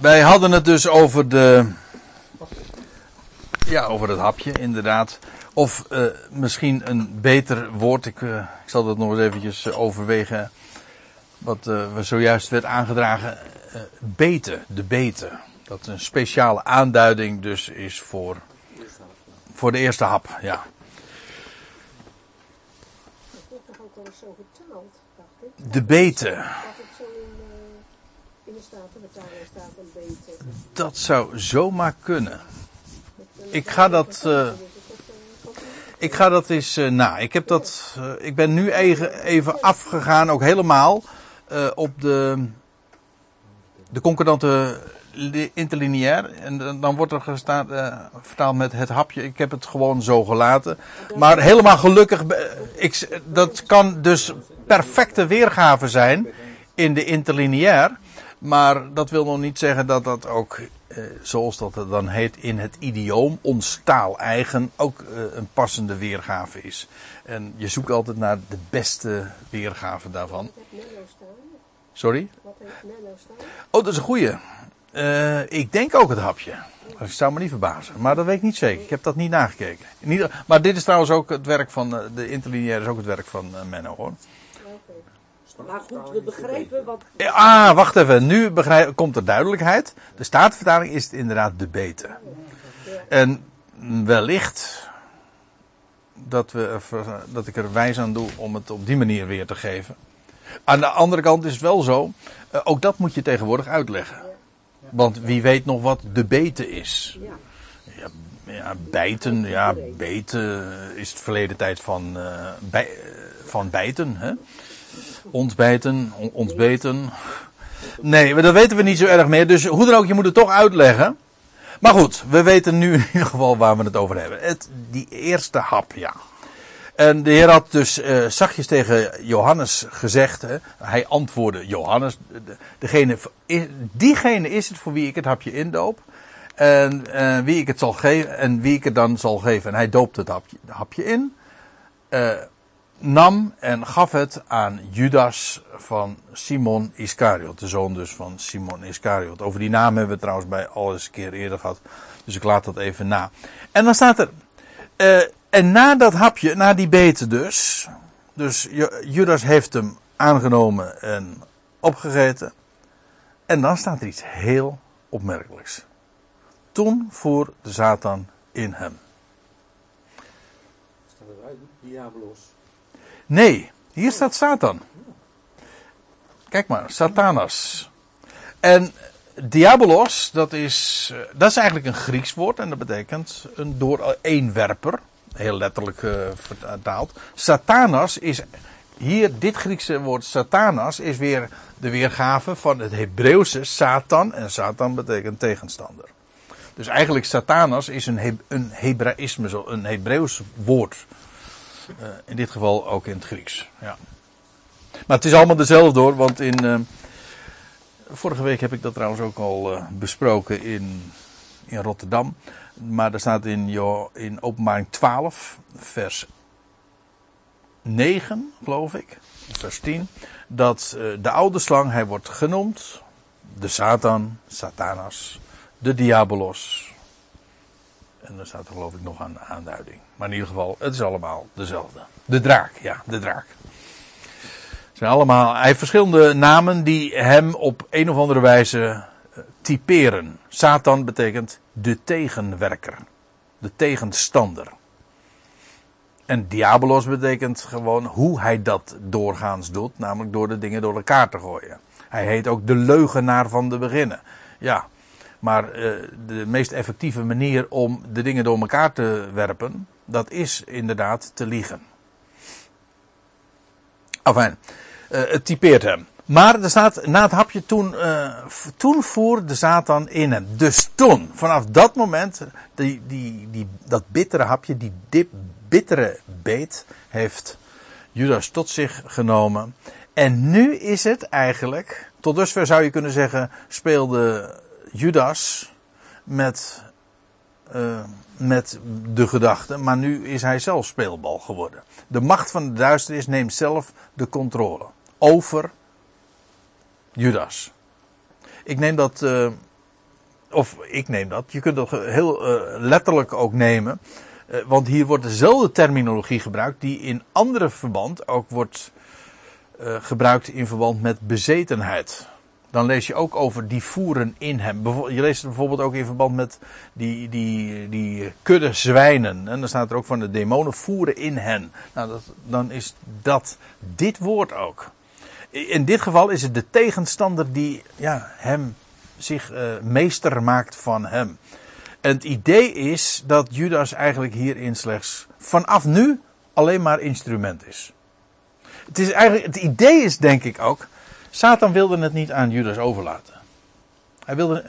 wij hadden het dus over de. Ja, over het hapje, inderdaad. Of uh, misschien een beter woord. Ik, uh, ik zal dat nog eens eventjes overwegen. Wat uh, we zojuist werd aangedragen. beten, de beten. Dat een speciale aanduiding dus is voor, voor de eerste hap, ja. Dat wordt Dat zou zomaar kunnen. Ik ga dat. Uh, ik ga dat eens na. Ik heb dat. Uh, ik ben nu even, even afgegaan, ook helemaal. Op de. De concordante interlineair. En dan wordt er gestaan, vertaald met het hapje. Ik heb het gewoon zo gelaten. Maar helemaal gelukkig. Ik, dat kan dus perfecte weergave zijn in de interlineair. Maar dat wil nog niet zeggen dat dat ook uh, zoals dat het dan heet in het idioom, ons taal eigen, ook uh, een passende weergave is. En je zoekt altijd naar de beste weergave daarvan. Sorry? Oh, dat is een goeie. Uh, ik denk ook het hapje. Ik zou me niet verbazen. Maar dat weet ik niet zeker. Ik heb dat niet nagekeken. In ieder, maar dit is trouwens ook het werk van, de interlineair is ook het werk van Menno hoor. Maar goed, we begrijpen wat. Ah, wacht even. Nu begrijp, komt er duidelijkheid. De staatvertaling is het inderdaad de bete. En wellicht dat, we, dat ik er wijs aan doe om het op die manier weer te geven. Aan de andere kant is het wel zo. Ook dat moet je tegenwoordig uitleggen. Want wie weet nog wat de bete is. Ja, ja bijten, ja, beten is het verleden tijd van, uh, bij, van bijten. Hè? Ontbijten, ontbeten. Nee, dat weten we niet zo erg meer. Dus hoe dan ook, je moet het toch uitleggen. Maar goed, we weten nu in ieder geval waar we het over hebben. Het, die eerste hap, ja. En de Heer had dus uh, zachtjes tegen Johannes gezegd. Hè, hij antwoordde Johannes. Degene, diegene is het voor wie ik het hapje indoop. En uh, wie ik het zal geven. En wie ik het dan zal geven. En hij doopt het hapje, hapje in. Uh, nam en gaf het aan Judas van Simon Iscariot. De zoon dus van Simon Iscariot. Over die naam hebben we trouwens bij al eens een keer eerder gehad. Dus ik laat dat even na. En dan staat er. Uh, en na dat hapje, na die bete dus. Dus Judas heeft hem aangenomen en opgegeten. En dan staat er iets heel opmerkelijks. Toen voer de Satan in hem. Staat eruit, diabolos. Nee, hier staat Satan. Kijk maar, Satanas. En diabolos, dat is, dat is eigenlijk een Grieks woord en dat betekent een door eenwerper. Heel letterlijk uh, vertaald. Satanas is, hier dit Griekse woord Satanas is weer de weergave van het Hebreeuwse Satan. En Satan betekent tegenstander. Dus eigenlijk Satanas is een, een Hebraïsme, een Hebreeuws woord. Uh, in dit geval ook in het Grieks. Ja. Maar het is allemaal dezelfde hoor, want in. Uh, vorige week heb ik dat trouwens ook al uh, besproken in, in Rotterdam. Maar er staat in, in Openbaring 12, vers 9, geloof ik, vers 10, dat de oude slang, hij wordt genoemd, de Satan, Satanas, de Diabolos. En daar staat er geloof ik nog aan aanduiding. Maar in ieder geval, het is allemaal dezelfde. De draak, ja, de draak. Het zijn allemaal, hij heeft verschillende namen die hem op een of andere wijze typeren. Satan betekent de tegenwerker. De tegenstander. En diabolos betekent gewoon hoe hij dat doorgaans doet. Namelijk door de dingen door elkaar te gooien. Hij heet ook de leugenaar van de beginnen. Ja, maar uh, de meest effectieve manier om de dingen door elkaar te werpen, dat is inderdaad te liegen. Enfin, uh, het typeert hem. Maar er staat, na het hapje toen, uh, toen voer de Satan in hem. Dus toen, vanaf dat moment, die, die, die, dat bittere hapje, die dip, bittere beet, heeft Judas tot zich genomen. En nu is het eigenlijk, tot dusver zou je kunnen zeggen, speelde Judas met, uh, met de gedachte, maar nu is hij zelf speelbal geworden. De macht van de duisternis neemt zelf de controle over Judas. Ik neem dat uh, of ik neem dat, je kunt dat heel uh, letterlijk ook nemen. Want hier wordt dezelfde terminologie gebruikt die in andere verband ook wordt gebruikt in verband met bezetenheid. Dan lees je ook over die voeren in hem. Je leest het bijvoorbeeld ook in verband met die, die, die kudde zwijnen. En dan staat er ook van de demonen voeren in hen. Nou, dat, dan is dat dit woord ook. In dit geval is het de tegenstander die ja, hem zich uh, meester maakt van hem. En het idee is dat Judas eigenlijk hierin slechts vanaf nu alleen maar instrument is. Het, is eigenlijk, het idee is denk ik ook, Satan wilde het niet aan Judas overlaten. Hij wilde,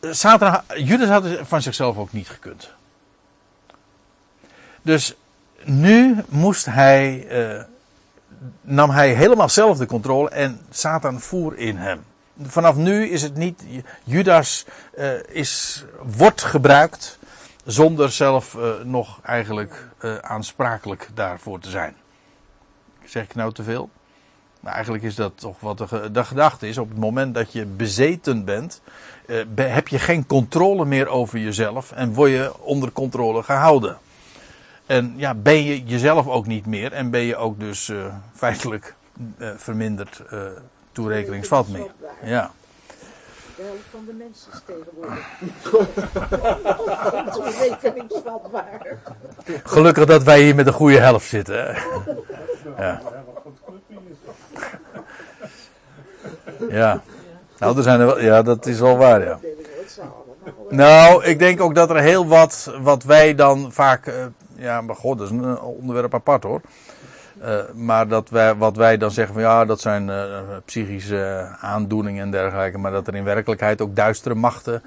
Satan, Judas had het van zichzelf ook niet gekund. Dus nu moest hij, uh, nam hij helemaal zelf de controle en Satan voer in hem. Vanaf nu is het niet, Judas uh, is, wordt gebruikt zonder zelf uh, nog eigenlijk aansprakelijk daarvoor te zijn. Zeg ik nou te veel? Maar eigenlijk is dat toch wat de, de gedachte is. Op het moment dat je bezeten bent, uh, heb je geen controle meer over jezelf en word je onder controle gehouden. En ja, ben je jezelf ook niet meer en ben je ook dus uh, feitelijk uh, verminderd toerekeningsvat meer. Ja. De helft van de mensen is tegenwoordig. toerekeningsvatbaar. Gelukkig dat wij hier met een goede helft zitten. Ja. Ja. Nou, er zijn ja, dat is wel waar, ja. Nou, ik denk ook dat er heel wat, wat wij dan vaak, uh, ja, maar god, dat is een onderwerp apart hoor. Uh, maar dat wij, wat wij dan zeggen van ja, dat zijn psychische aandoeningen en dergelijke. Maar dat er in werkelijkheid ook duistere machten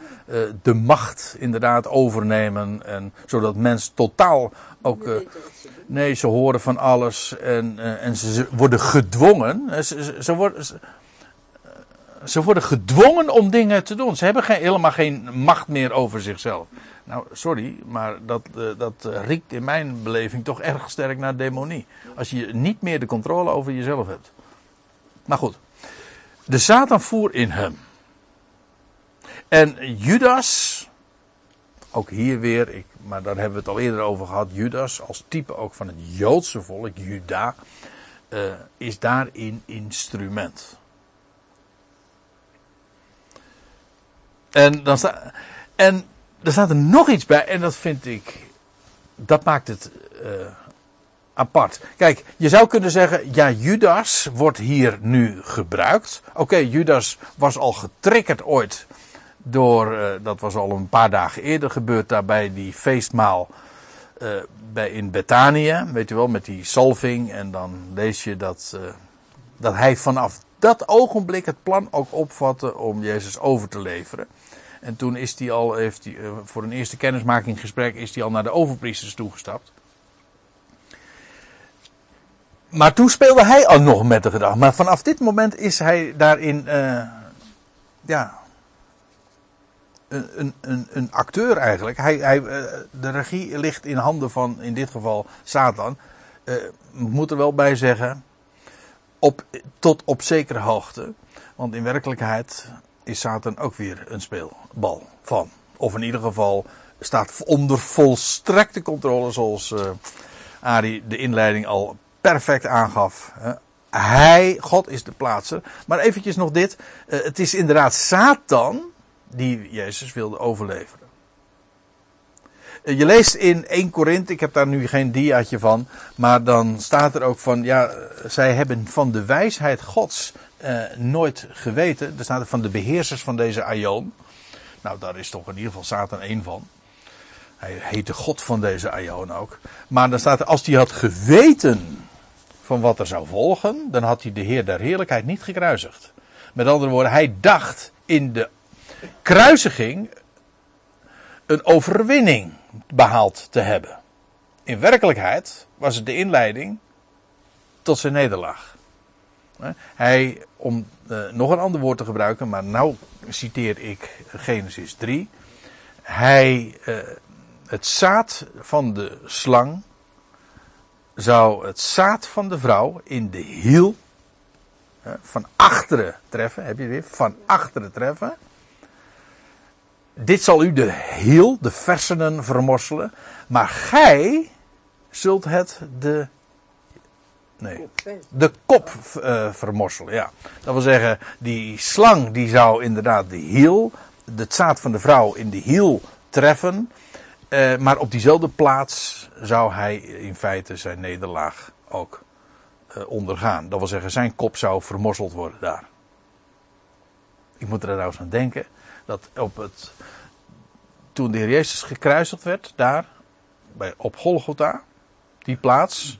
de macht inderdaad overnemen. En, zodat mensen totaal ook. nee, ze horen van alles en, en ze, ze, worden gedwongen. Ze, ze, ze worden, ze worden gedwongen om dingen te doen. Ze hebben geen, helemaal geen macht meer over zichzelf. Nou, sorry, maar dat, uh, dat uh, riekt in mijn beleving toch erg sterk naar demonie. Als je niet meer de controle over jezelf hebt. Maar goed, de Satan voer in hem. En Judas, ook hier weer, ik, maar daar hebben we het al eerder over gehad. Judas, als type ook van het Joodse volk, Juda, uh, is daarin instrument. En dan staat. En er staat er nog iets bij, en dat vind ik. Dat maakt het uh, apart. Kijk, je zou kunnen zeggen: ja, Judas wordt hier nu gebruikt. Oké, Judas was al getriggerd ooit. Door, uh, dat was al een paar dagen eerder gebeurd, daar bij die feestmaal. Uh, bij in Betanië, weet je wel, met die salving. En dan lees je dat, dat hij vanaf dat ogenblik het plan ook opvatte om Jezus over te leveren. En toen is hij al, heeft hij, voor een eerste kennismakinggesprek is hij al naar de overpriesters toegestapt. Maar toen speelde hij al nog met de gedachte. Maar vanaf dit moment is hij daarin, uh, ja, een, een, een acteur eigenlijk. Hij, hij, uh, de regie ligt in handen van, in dit geval, Satan. Uh, moet er wel bij zeggen, op, tot op zekere hoogte. Want in werkelijkheid is Satan ook weer een speelbal van. Of in ieder geval staat onder volstrekte controle, zoals uh, Ari de inleiding al perfect aangaf. Uh, hij, God is de plaatser. Maar eventjes nog dit. Uh, het is inderdaad Satan die Jezus wilde overleveren. Je leest in 1 Korinthe, ik heb daar nu geen diaatje van, maar dan staat er ook van, ja, zij hebben van de wijsheid Gods uh, nooit geweten. Er staat er van de beheersers van deze Aion. Nou, daar is toch in ieder geval Satan één van. Hij heet de God van deze Aion ook. Maar dan staat er, als hij had geweten van wat er zou volgen, dan had hij de Heer der Heerlijkheid niet gekruisigd. Met andere woorden, hij dacht in de kruisiging een overwinning behaald te hebben. In werkelijkheid was het de inleiding tot zijn nederlaag. Hij, om uh, nog een ander woord te gebruiken, maar nou citeer ik Genesis 3. Hij, uh, het zaad van de slang zou het zaad van de vrouw in de hiel van achteren treffen. Heb je weer? Van achteren treffen. Dit zal u de hiel, de versenen vermorselen, maar gij zult het de, nee, de kop uh, vermorselen. Ja. Dat wil zeggen, die slang die zou inderdaad de hiel, het zaad van de vrouw in de hiel treffen. Uh, maar op diezelfde plaats zou hij in feite zijn nederlaag ook uh, ondergaan. Dat wil zeggen, zijn kop zou vermorseld worden daar. Ik moet er trouwens aan denken dat op het, toen de Heer Jezus gekruisigd werd, daar bij, op Golgotha, die plaats,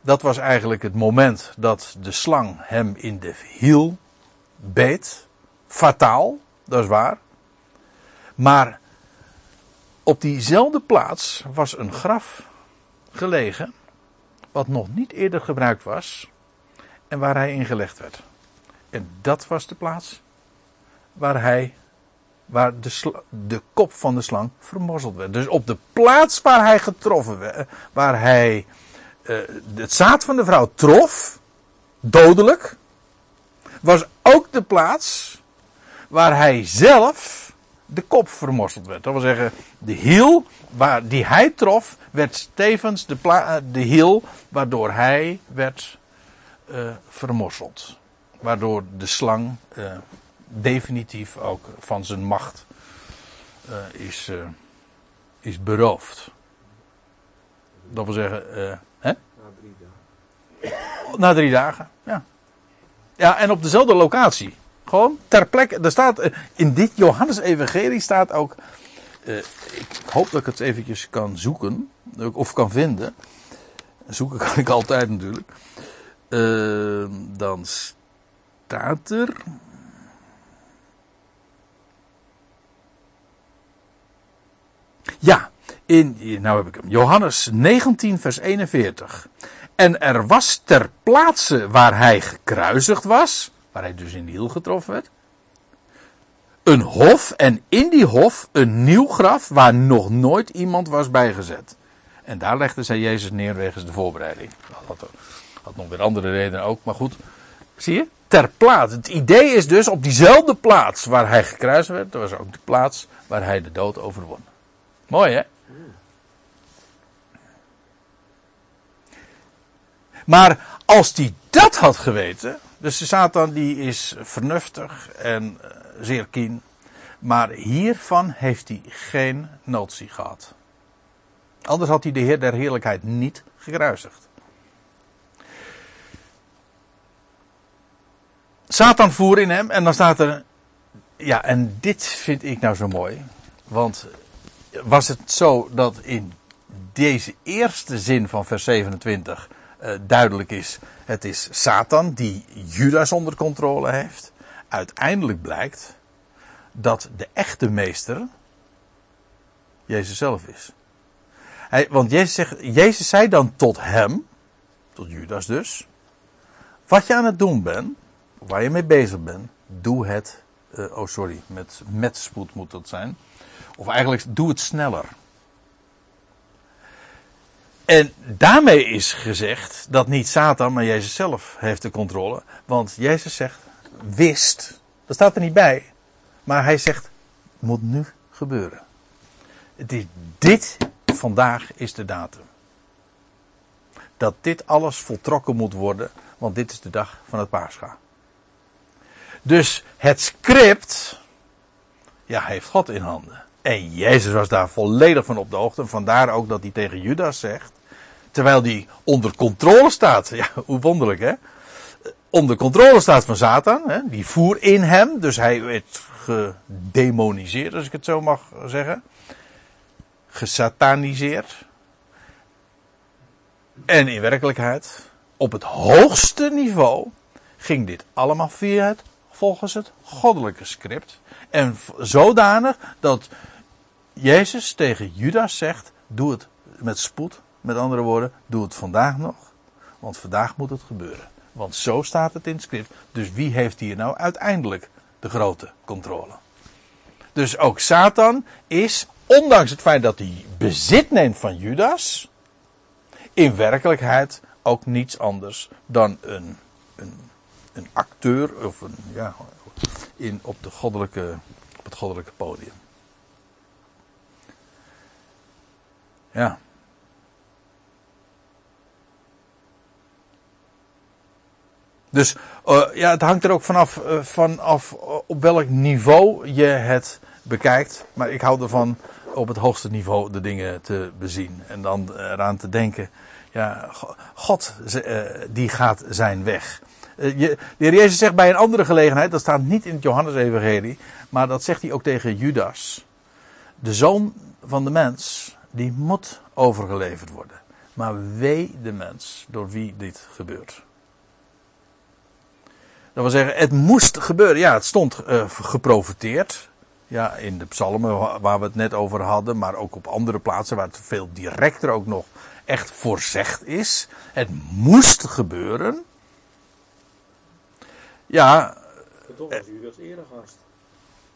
dat was eigenlijk het moment dat de slang hem in de hiel beet. Fataal, dat is waar. Maar op diezelfde plaats was een graf gelegen, wat nog niet eerder gebruikt was, en waar hij ingelegd werd. En dat was de plaats waar hij, waar de, de kop van de slang vermorzeld werd. Dus op de plaats waar hij getroffen werd, waar hij uh, het zaad van de vrouw trof, dodelijk, was ook de plaats waar hij zelf de kop vermorseld werd. Dat wil zeggen, de hiel waar, die hij trof, werd tevens de, de hiel waardoor hij werd uh, vermorseld. Waardoor de slang uh, definitief ook van zijn macht uh, is, is beroofd. Dat wil zeggen, hè? Na drie dagen. Na drie dagen, ja. Ja, en op dezelfde locatie. Gewoon ter plekke. Er staat, eh, in dit Johannes-evangelie staat ook. Ik hoop dat ik het eventjes kan zoeken. Of kan vinden. Zoeken kan ik altijd natuurlijk. Uh, dan staat er. Ja, in, nou heb ik hem. Johannes 19, vers 41. En er was ter plaatse waar hij gekruisigd was waar hij dus in de hiel getroffen werd. Een hof en in die hof een nieuw graf waar nog nooit iemand was bijgezet. En daar legde zij Jezus neer wegens de voorbereiding. Dat had, nog weer andere redenen ook, maar goed. Zie je? Ter plaats. Het idee is dus op diezelfde plaats waar hij gekruist werd, dat was ook de plaats waar hij de dood overwon. Mooi hè? Maar als hij dat had geweten, dus Satan die is vernuftig en uh, zeer kien. Maar hiervan heeft hij geen notie gehad. Anders had hij de Heer der Heerlijkheid niet gekruisigd. Satan voer in hem en dan staat er. Ja, en dit vind ik nou zo mooi. Want was het zo dat in deze eerste zin van vers 27 uh, duidelijk is het is Satan die Judas onder controle heeft. Uiteindelijk blijkt dat de echte meester Jezus zelf is. Hij, want Jezus, zegt, Jezus zei dan tot hem, tot Judas dus, wat je aan het doen bent, waar je mee bezig bent, doe het, uh, oh sorry, met, met spoed moet dat zijn. Of eigenlijk doe het sneller. En daarmee is gezegd dat niet Satan, maar Jezus zelf heeft de controle. Want Jezus zegt, wist, dat staat er niet bij. Maar hij zegt, moet nu gebeuren. Dit, vandaag is de datum. Dat dit alles voltrokken moet worden, want dit is de dag van het paascha. Dus het script, ja, heeft God in handen. En Jezus was daar volledig van op de hoogte. Vandaar ook dat hij tegen Judas zegt. Terwijl die onder controle staat. Ja, hoe wonderlijk hè. Onder controle staat van Satan. Hè? Die voer in hem. Dus hij werd gedemoniseerd, als ik het zo mag zeggen. Gesataniseerd. En in werkelijkheid, op het hoogste niveau, ging dit allemaal via het, volgens het goddelijke script. En zodanig dat Jezus tegen Judas zegt: Doe het met spoed, met andere woorden, doe het vandaag nog. Want vandaag moet het gebeuren. Want zo staat het in het script. Dus wie heeft hier nou uiteindelijk de grote controle? Dus ook Satan is, ondanks het feit dat hij bezit neemt van Judas, in werkelijkheid ook niets anders dan een, een, een acteur, of een, ja, in, op de goddelijke het goddelijke podium. Ja. Dus uh, ja, het hangt er ook vanaf, uh, vanaf uh, op welk niveau je het bekijkt. Maar ik hou ervan op het hoogste niveau de dingen te bezien. En dan eraan te denken, ja, God die gaat zijn weg. Je, de heer Jezus zegt bij een andere gelegenheid, dat staat niet in het Johannes-evangelie, maar dat zegt hij ook tegen Judas. De zoon van de mens, die moet overgeleverd worden. Maar wee de mens door wie dit gebeurt. Dat wil zeggen, het moest gebeuren. Ja, het stond uh, geprofiteerd. Ja, in de psalmen waar we het net over hadden, maar ook op andere plaatsen waar het veel directer ook nog echt voorzegd is. Het moest gebeuren. Ja. Toch was Judas eerder gast.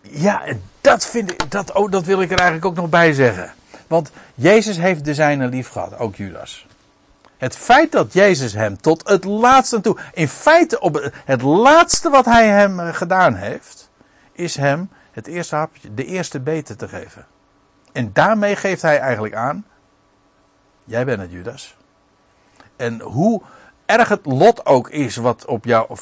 Ja, en dat vind ik, dat, oh, dat wil ik er eigenlijk ook nog bij zeggen. Want Jezus heeft de zijne lief gehad, ook Judas. Het feit dat Jezus hem tot het laatste toe, in feite op het laatste wat hij hem gedaan heeft, is hem het eerste hapje, de eerste beten te geven. En daarmee geeft hij eigenlijk aan, jij bent het Judas. En hoe erg het lot ook is wat op jou,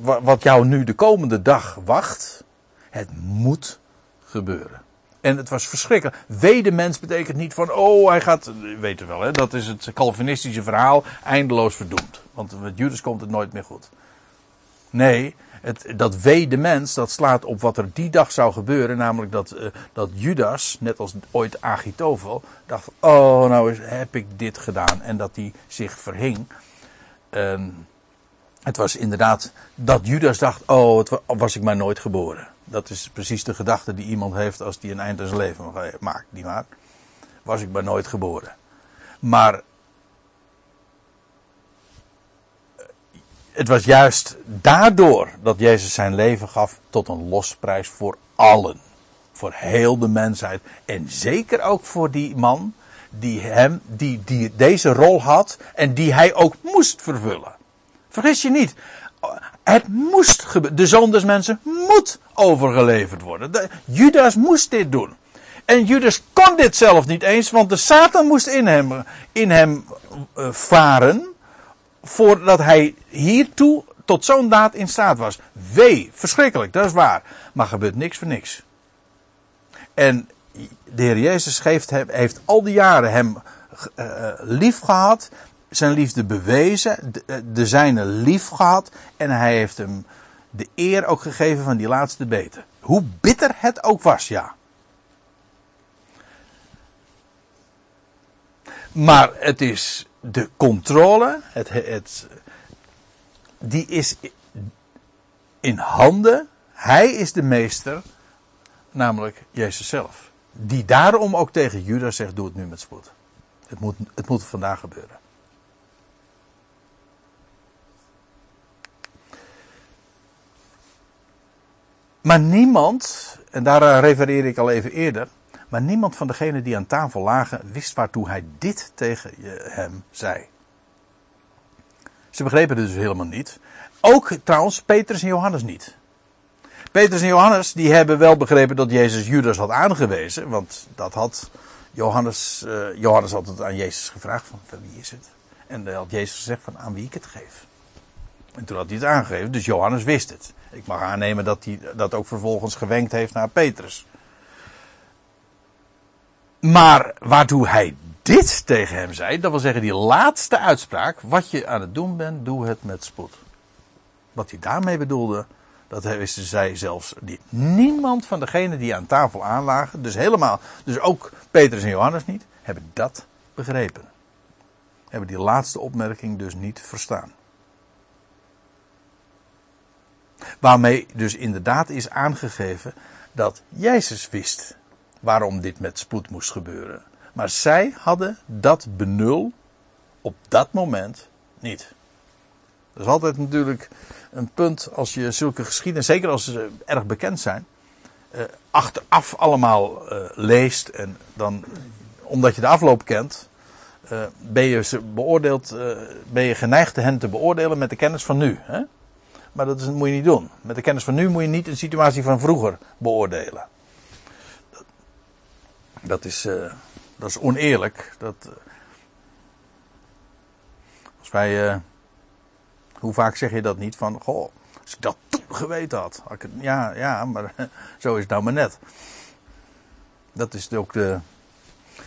wat jou nu de komende dag wacht, het moet gebeuren. En het was verschrikkelijk. Wedemens betekent niet van, oh, hij gaat, weet je wel, hè, dat is het Calvinistische verhaal, eindeloos verdoemd. Want met Judas komt het nooit meer goed. Nee, het, dat wedemens, dat slaat op wat er die dag zou gebeuren, namelijk dat, uh, dat Judas, net als ooit Agitofel, dacht, oh, nou heb ik dit gedaan. En dat hij zich verhing. Uh, het was inderdaad dat Judas dacht, oh, het was ik maar nooit geboren. Dat is precies de gedachte die iemand heeft als die een eind aan zijn leven maakt. Die. Was ik maar nooit geboren. Maar. Het was juist daardoor dat Jezus zijn leven gaf tot een losprijs voor allen. Voor heel de mensheid. En zeker ook voor die man die hem, die, die deze rol had en die hij ook moest vervullen. Vergis je niet. Het moest gebeuren. De zoon des mensen moet overgeleverd worden. De, Judas moest dit doen. En Judas kon dit zelf niet eens, want de Satan moest in hem, in hem uh, varen. Voordat hij hiertoe tot zo'n daad in staat was. Wee, verschrikkelijk, dat is waar. Maar gebeurt niks voor niks. En de Heer Jezus heeft, heeft al die jaren hem uh, lief gehad zijn liefde bewezen, de, de zijne lief gehad en hij heeft hem de eer ook gegeven van die laatste beten. Hoe bitter het ook was, ja. Maar het is de controle, het, het, die is in handen. Hij is de meester, namelijk Jezus zelf. Die daarom ook tegen Judas zegt: Doe het nu met spoed. Het moet, het moet vandaag gebeuren. Maar niemand, en daar refereer ik al even eerder, maar niemand van degenen die aan tafel lagen wist waartoe hij dit tegen hem zei. Ze begrepen het dus helemaal niet. Ook trouwens Petrus en Johannes niet. Petrus en Johannes die hebben wel begrepen dat Jezus Judas had aangewezen, want dat had Johannes, uh, Johannes had het aan Jezus gevraagd van, van wie is het? En dan had Jezus gezegd van aan wie ik het geef. En toen had hij het aangegeven, dus Johannes wist het. Ik mag aannemen dat hij dat ook vervolgens gewenkt heeft naar Petrus. Maar waartoe hij dit tegen hem zei, dat wil zeggen die laatste uitspraak, wat je aan het doen bent, doe het met spoed. Wat hij daarmee bedoelde, dat wisten zij zelfs niet. Niemand van degenen die aan tafel aanlagen, dus helemaal, dus ook Petrus en Johannes niet, hebben dat begrepen. Hebben die laatste opmerking dus niet verstaan. Waarmee dus inderdaad is aangegeven dat Jezus wist waarom dit met spoed moest gebeuren. Maar zij hadden dat benul op dat moment niet. Dat is altijd natuurlijk een punt als je zulke geschiedenis, zeker als ze erg bekend zijn, eh, achteraf allemaal eh, leest en dan, omdat je de afloop kent, uh, ben je ze beoordeeld, ben je geneigd hen te beoordelen met de kennis van nu. Hè? Maar dat, is, moet je niet doen. Met de kennis van nu moet je niet een situatie van vroeger beoordelen. Dat, dat is, eh, dat is oneerlijk. Dat, eh, als wij, eh, hoe vaak zeg je dat niet van, goh, als ik dat toen geweten had. had ik ja, ja, maar zo is het nou maar net. Dat is ook de,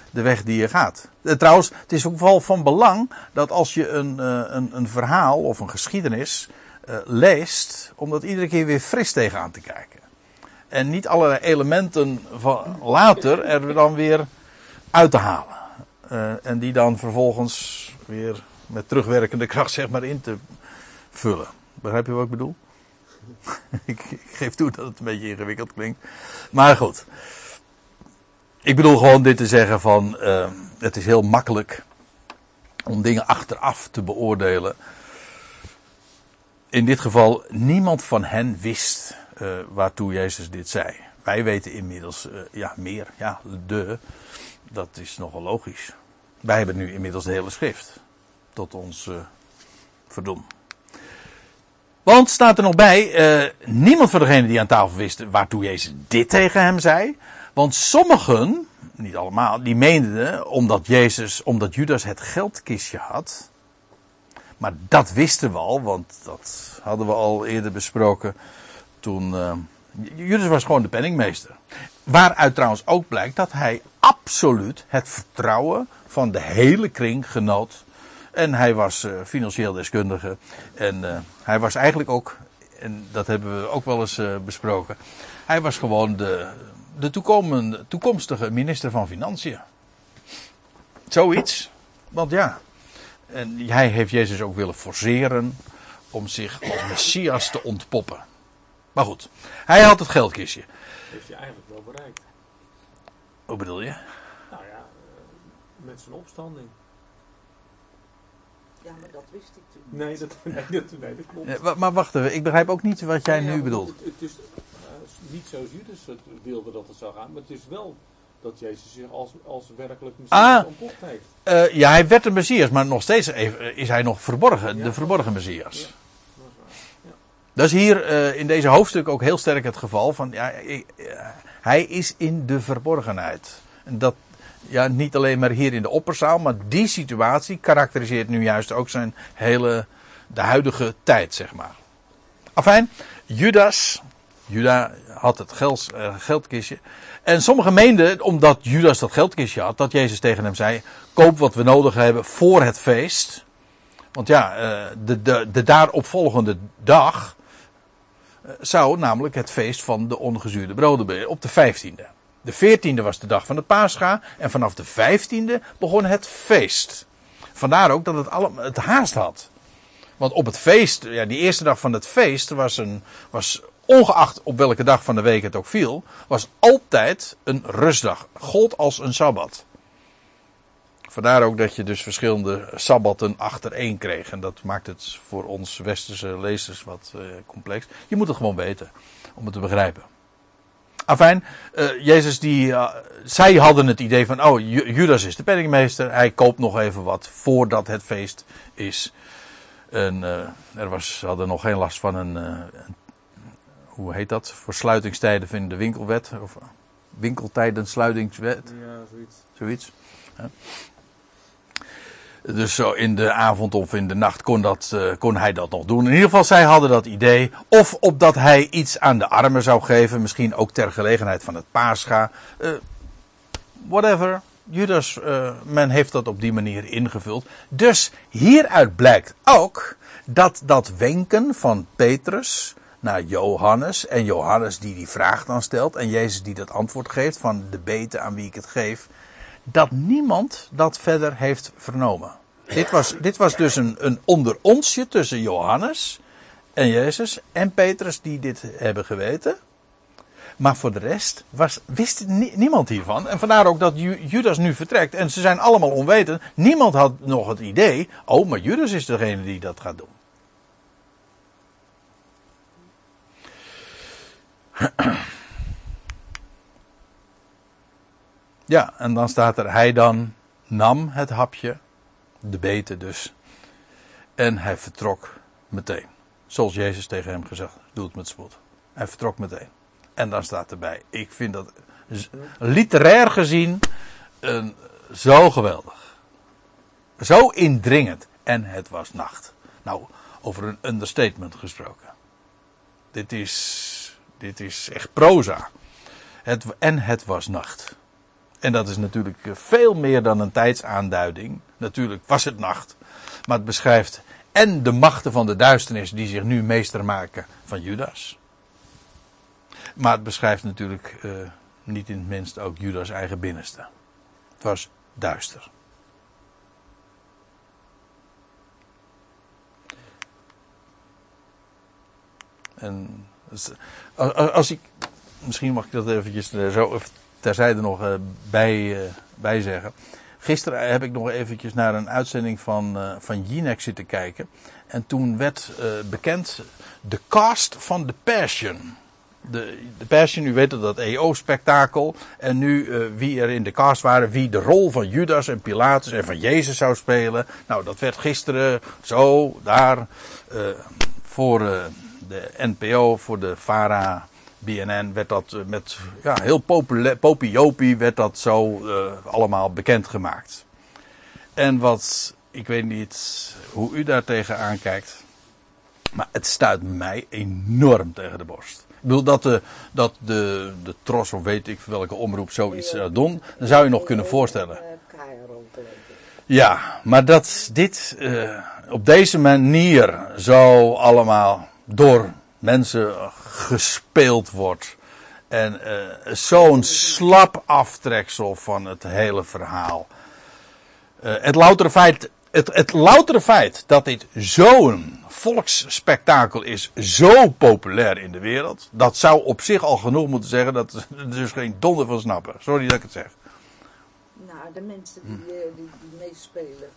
de weg die je gaat. Trouwens, het is ook wel van belang dat als je een, een, een verhaal of een geschiedenis eh, leest, om dat iedere keer weer fris tegenaan te kijken. En niet allerlei elementen van later er dan weer uit te halen. Eh, en die dan vervolgens weer met terugwerkende kracht zeg maar in te vullen. Begrijp je wat ik bedoel? ik, geef toe dat het een beetje ingewikkeld klinkt. Maar goed. Ik bedoel gewoon dit te zeggen van, eh, het is heel makkelijk om dingen achteraf te beoordelen. In dit geval, niemand van hen wist eh, waartoe Jezus dit zei. Wij weten inmiddels, eh, ja, meer, ja, de, dat is nogal logisch. Wij hebben nu inmiddels de hele schrift tot ons verdom. Want staat er nog bij, niemand van degenen die aan tafel wisten waartoe Jezus dit tegen hem zei. Want sommigen, niet allemaal, die meenden, omdat Jezus, omdat Judas het geldkistje had. Maar dat wisten we al, want dat hadden we al eerder besproken toen. eh, Judas was gewoon de penningmeester. Waaruit trouwens ook blijkt dat hij absoluut het vertrouwen van de hele kring genoot. En hij was eh, financieel deskundige. En eh, hij was eigenlijk ook, en dat hebben we ook wel eens besproken. Hij was gewoon de, de toekomende, toekomstige minister van Financiën. Zoiets. Want ja. En hij heeft Jezus ook willen forceren om zich als messias te ontpoppen. Maar goed, hij had het geldkistje. Heeft hij eigenlijk wel bereikt. Hoe bedoel je? Nou ja, eh, met zijn opstanding. Ja, maar dat wist ik toen. Nee, dat, nee, dat, nee, dat klopt. Ja, maar wacht even, ik begrijp ook niet wat jij Ja, nu bedoelt. Het, het is eh, niet zoals Judas het wilde dat het zou gaan, maar het is wel dat Jezus zich als, als werkelijk Messias Ah. ontpopt heeft. Eh, ja, hij werd een messias, maar nog steeds even- is hij nog verborgen, Ja. de verborgen messias. Ja. Dat is waar. Ja. Dat is hier eh, in deze hoofdstuk ook heel sterk het geval van, ja, eh, hij is in de verborgenheid. En dat, ja, niet alleen maar hier in de opperzaal, maar die situatie karakteriseert nu juist ook zijn hele, de huidige tijd, zeg maar. Afijn, Judas, Juda had het geld, eh, geldkistje. En sommigen meenden, omdat Judas dat geldkistje had, dat Jezus tegen hem zei: Koop wat we nodig hebben voor het feest. Want ja, eh, de, de, de daaropvolgende dag eh, zou namelijk het feest van de ongezuurde broden op de 15e. De 14e was de dag van de Pascha en vanaf de 15e begon het feest. Vandaar ook dat het, alle, het haast had. Want op het feest, ja, die eerste dag van het feest was, een, was ongeacht op welke dag van de week het ook viel, was altijd een rustdag. Gold als een sabbat. Vandaar ook dat je dus verschillende sabbatten achtereen kreeg. En dat maakt het voor ons westerse lezers wat eh, complex. Je moet het gewoon weten om het te begrijpen. Afijn, eh, Jezus die, eh, zij hadden het idee van, oh, Ju- Judas is de penningmeester. Hij koopt nog even wat voordat het feest is. En er was, ze hadden nog geen last van een, een- hoe heet dat? Voor sluitingstijden van de winkelwet. Of winkeltijden sluitingswet. Ja, zoiets. Zoiets. Ja. Dus zo in de avond of in de nacht kon, dat, eh, kon hij dat nog doen. In ieder geval, zij hadden dat idee. Of opdat hij iets aan de armen zou geven. Misschien ook ter gelegenheid van het paascha. Eh, whatever. Judas, eh, men heeft dat op die manier ingevuld. Dus hieruit blijkt ook dat dat wenken van Petrus naar Johannes. En Johannes die die vraag dan stelt. En Jezus die dat antwoord geeft van de bete aan wie ik het geef. Dat niemand dat verder heeft vernomen. Dit was, dit was dus een, een onder onsje tussen Johannes en Jezus en Petrus die dit hebben geweten. Maar voor de rest was, wist nie- niemand hiervan. En vandaar ook dat Ju- Judas nu vertrekt. En ze zijn allemaal onwetend. Niemand had nog het idee. Oh, maar Judas is degene die dat gaat doen. Ja, en dan staat er, hij dan nam het hapje, de bete dus, en hij vertrok meteen. Zoals Jezus tegen hem gezegd, doe het met spoed. Hij vertrok meteen. En dan staat erbij, ik vind dat literair gezien een, zo geweldig. Zo indringend. En het was nacht. Nou, over een understatement gesproken. Dit is, dit is echt proza. Het, en het was nacht. En dat is natuurlijk eh, veel meer dan een tijdsaanduiding. Natuurlijk was het nacht. Maar het beschrijft en de machten van de duisternis die zich nu meester maken van Judas. Maar het beschrijft natuurlijk eh, niet in het minst ook Judas eigen binnenste. Het was duister. En als, als- als ik, misschien mag ik dat eventjes eh, zo terzijde nog eh, bij, eh, bij zeggen. Gisteren heb ik nog eventjes naar een uitzending van, eh van Jinek zitten kijken. En toen werd eh, bekend de cast van The Passion. De, de Passion, u weet het, dat EO-spektakel. En nu eh, wie er in de cast waren, wie de rol van Judas en Pilatus en van Jezus zou spelen. Nou, dat werd gisteren zo, daar, eh, voor eh, de NPO, voor de VARA, BNN, werd dat eh, met ja, heel popiopie werd dat zo eh, allemaal bekendgemaakt. En wat, ik weet niet hoe u daar tegenaan kijkt. Maar het stuit mij enorm tegen de borst. Ik bedoel, dat de, dat de, de tros of weet ik welke omroep zoiets zou doen, dan zou je nog kunnen voorstellen. Eh. Ja, maar dat dit eh, op deze manier zo allemaal door mensen gespeeld wordt. En eh, zo'n slap aftreksel van het hele verhaal. Eh, het, loutere feit, het, het loutere feit dat dit zo'n volksspektakel is, zo populair in de wereld. Dat zou op zich al genoeg moeten zeggen dat er dus geen donder van snappen. Sorry dat ik het zeg. Nou, de mensen die, eh, die, die meespelen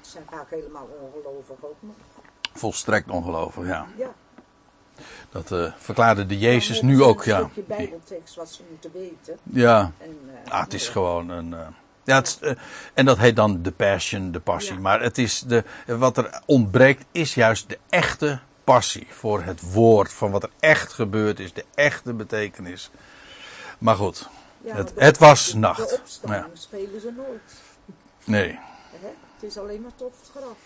zijn vaak helemaal ongelovig ook nog. Volstrekt ongelooflijk, ja. Ja. Dat eh, verklaarde de Jezus nu ook, ja. Een stukje bijbeltekst wat ze moeten weten. Ja, En, eh, ah, het is gewoon een. eh, ja, het en dat heet dan de passion, de passie. Ja. Maar het is de, wat er ontbreekt, is juist de echte passie voor het woord. Van wat er echt gebeurd is, de echte betekenis. Maar goed, Ja, het, het was de, nacht. De opstanding Ja. spelen ze nooit. Nee, Hè? Het is alleen maar tot het graf.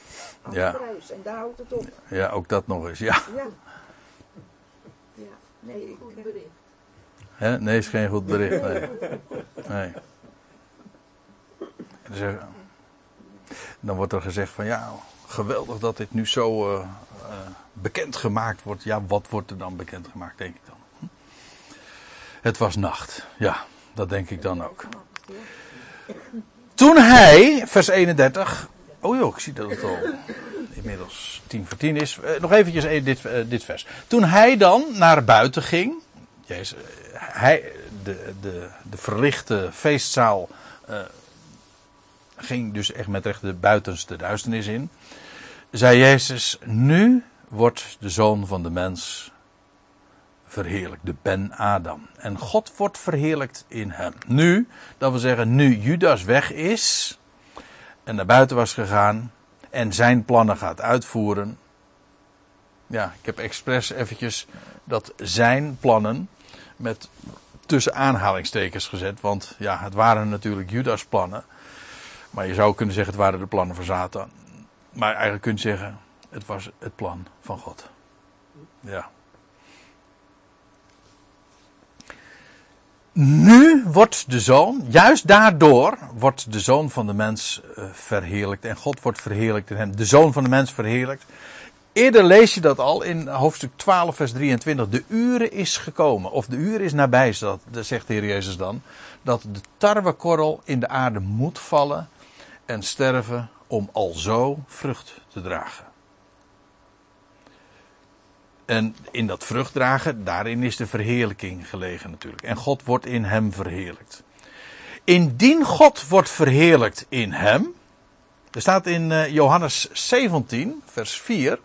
Aan Ja. het kruis. En daar houdt het op. ja, ook dat nog eens. Ja, Ja. Ja. Nee, ik, Goed bericht. Hè? nee, is geen goed bericht. Nee. nee. Dan wordt er gezegd van ja, geweldig dat dit nu zo eh, eh, bekendgemaakt wordt. Ja, wat wordt er dan bekendgemaakt, denk ik dan? Hm? Het was nacht. Ja, dat denk ik dan ook. Toen hij, vers 31. Oh joh, ik zie dat het al inmiddels tien voor tien is. Eh, nog eventjes eh, dit, eh, dit vers. Toen hij dan naar buiten ging. Jezus, hij, de, de, de verlichte feestzaal ging dus echt met recht de buitenste duisternis in. Zei Jezus, nu wordt de zoon van de mens verheerlijkt, de Ben Adam. En God wordt verheerlijkt in hem. Nu, dat wil zeggen, nu Judas weg is en naar buiten was gegaan en zijn plannen gaat uitvoeren. Ja, ik heb expres eventjes dat zijn plannen met tussen aanhalingstekens gezet, want ja, het waren natuurlijk Judas plannen. Maar je zou kunnen zeggen, het waren de plannen van Satan. Maar eigenlijk kun je zeggen, het was het plan van God. Ja. Nu wordt de zoon, juist daardoor wordt de zoon van de mens eh, verheerlijkt. En God wordt verheerlijkt in hem. De zoon van de mens verheerlijkt. Eerder lees je dat al in hoofdstuk 12, vers 23. De uren is gekomen, of de uren is nabij, zegt de Heer Jezus dan. Dat de tarwekorrel in de aarde moet vallen en sterven om alzo vrucht te dragen. En in dat vruchtdragen, daarin is de verheerlijking gelegen natuurlijk. En God wordt in hem verheerlijkt. Indien God wordt verheerlijkt in hem. Er staat in eh, Johannes 17, vers 4.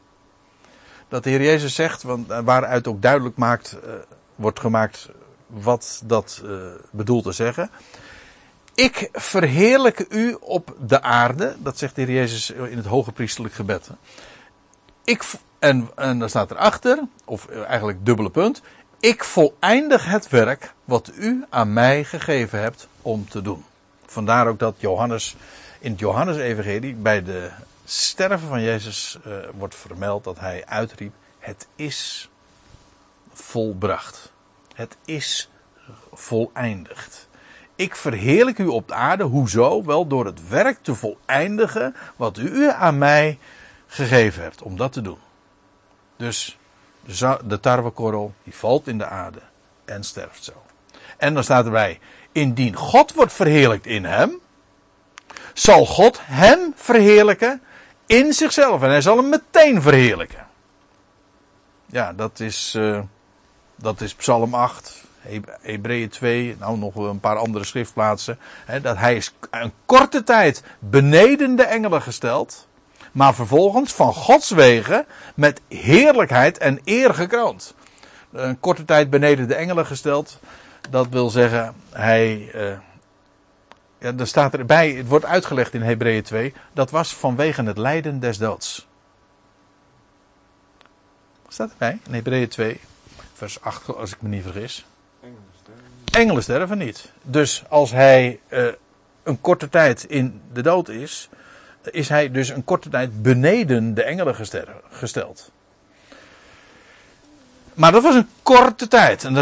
Dat de Heer Jezus zegt, want eh, waaruit ook duidelijk maakt, eh, wordt gemaakt wat dat eh, bedoelt te zeggen. Ik verheerlijk u op de aarde. Dat zegt de Heer Jezus in het hoge priesterlijk gebed. Ik, En, en dan staat erachter, of eigenlijk dubbele punt. Ik voleindig het werk wat u aan mij gegeven hebt om te doen. Vandaar ook dat Johannes in het Johannes-evangelie bij de sterven van Jezus uh, wordt vermeld dat hij uitriep: Het is volbracht. Het is voleindigd. Ik verheerlijk u op de aarde. Hoezo? Wel door het werk te voleindigen wat u aan mij gegeven hebt om dat te doen. Dus de tarwekorrel die valt in de aarde en sterft zo. En dan staat erbij: Indien God wordt verheerlijkt in hem, zal God hem verheerlijken in zichzelf. En hij zal hem meteen verheerlijken. Ja, dat is, uh, dat is Psalm 8, Hebreeën 2, nou nog een paar andere schriftplaatsen. Hè, dat hij is een korte tijd beneden de engelen gesteld. Maar vervolgens van Gods wegen met heerlijkheid en eer gekroond. Een korte tijd beneden de engelen gesteld. Dat wil zeggen, hij. Uh, ja, er staat erbij, het wordt uitgelegd in Hebreeën 2. Dat was vanwege het lijden des doods. Staat erbij in Hebreeën 2, vers 8, als ik me niet vergis. Engelen sterven niet. Dus als hij uh, een korte tijd in de dood is, is hij dus een korte tijd beneden de engelen gesteld. Maar dat was een korte tijd. En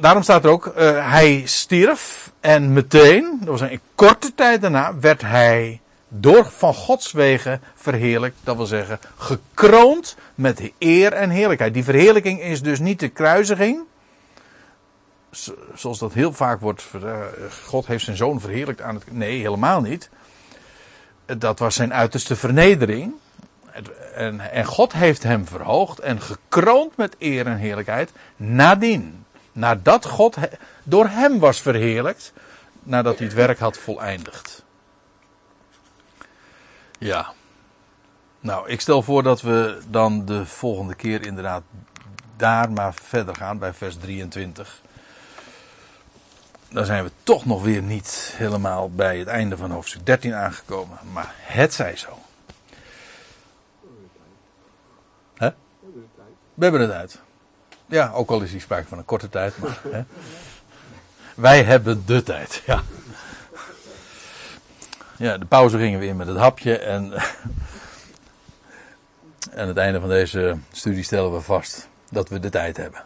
daarom staat er ook, uh, hij stierf en meteen, dat was een korte tijd daarna, werd hij door van Gods wegen verheerlijkt. Dat wil zeggen, gekroond met eer en heerlijkheid. Die verheerlijking is dus niet de kruisiging. Zoals dat heel vaak wordt, uh, God heeft zijn zoon verheerlijkt aan het. Nee, helemaal niet. Dat was zijn uiterste vernedering. En, en God heeft hem verhoogd en gekroond met eer en heerlijkheid nadien. Nadat God door hem was verheerlijkt, nadat hij het werk had voleindigd. Ja. Nou, ik stel voor dat we dan de volgende keer inderdaad daar maar verder gaan bij vers 23. Dan zijn we toch nog weer niet helemaal bij het einde van hoofdstuk 13 aangekomen. Maar het zij zo. Hè? We hebben het uit. Ja, ook al is hier sprake van een korte tijd. Maar, hè? Wij hebben de tijd, ja. Ja, de pauze gingen we in met het hapje en. aan het einde van deze studie stellen we vast dat we de tijd hebben.